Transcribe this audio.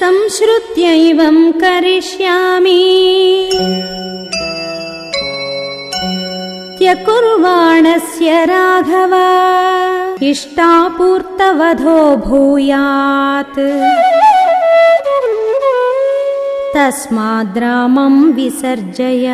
संश्रुत्यैवं करिष्यामि। त्यकुर्वाणस्य राघव इष्टापूर्तवधो भूयात्। तस्माद्रामं विसर्जय।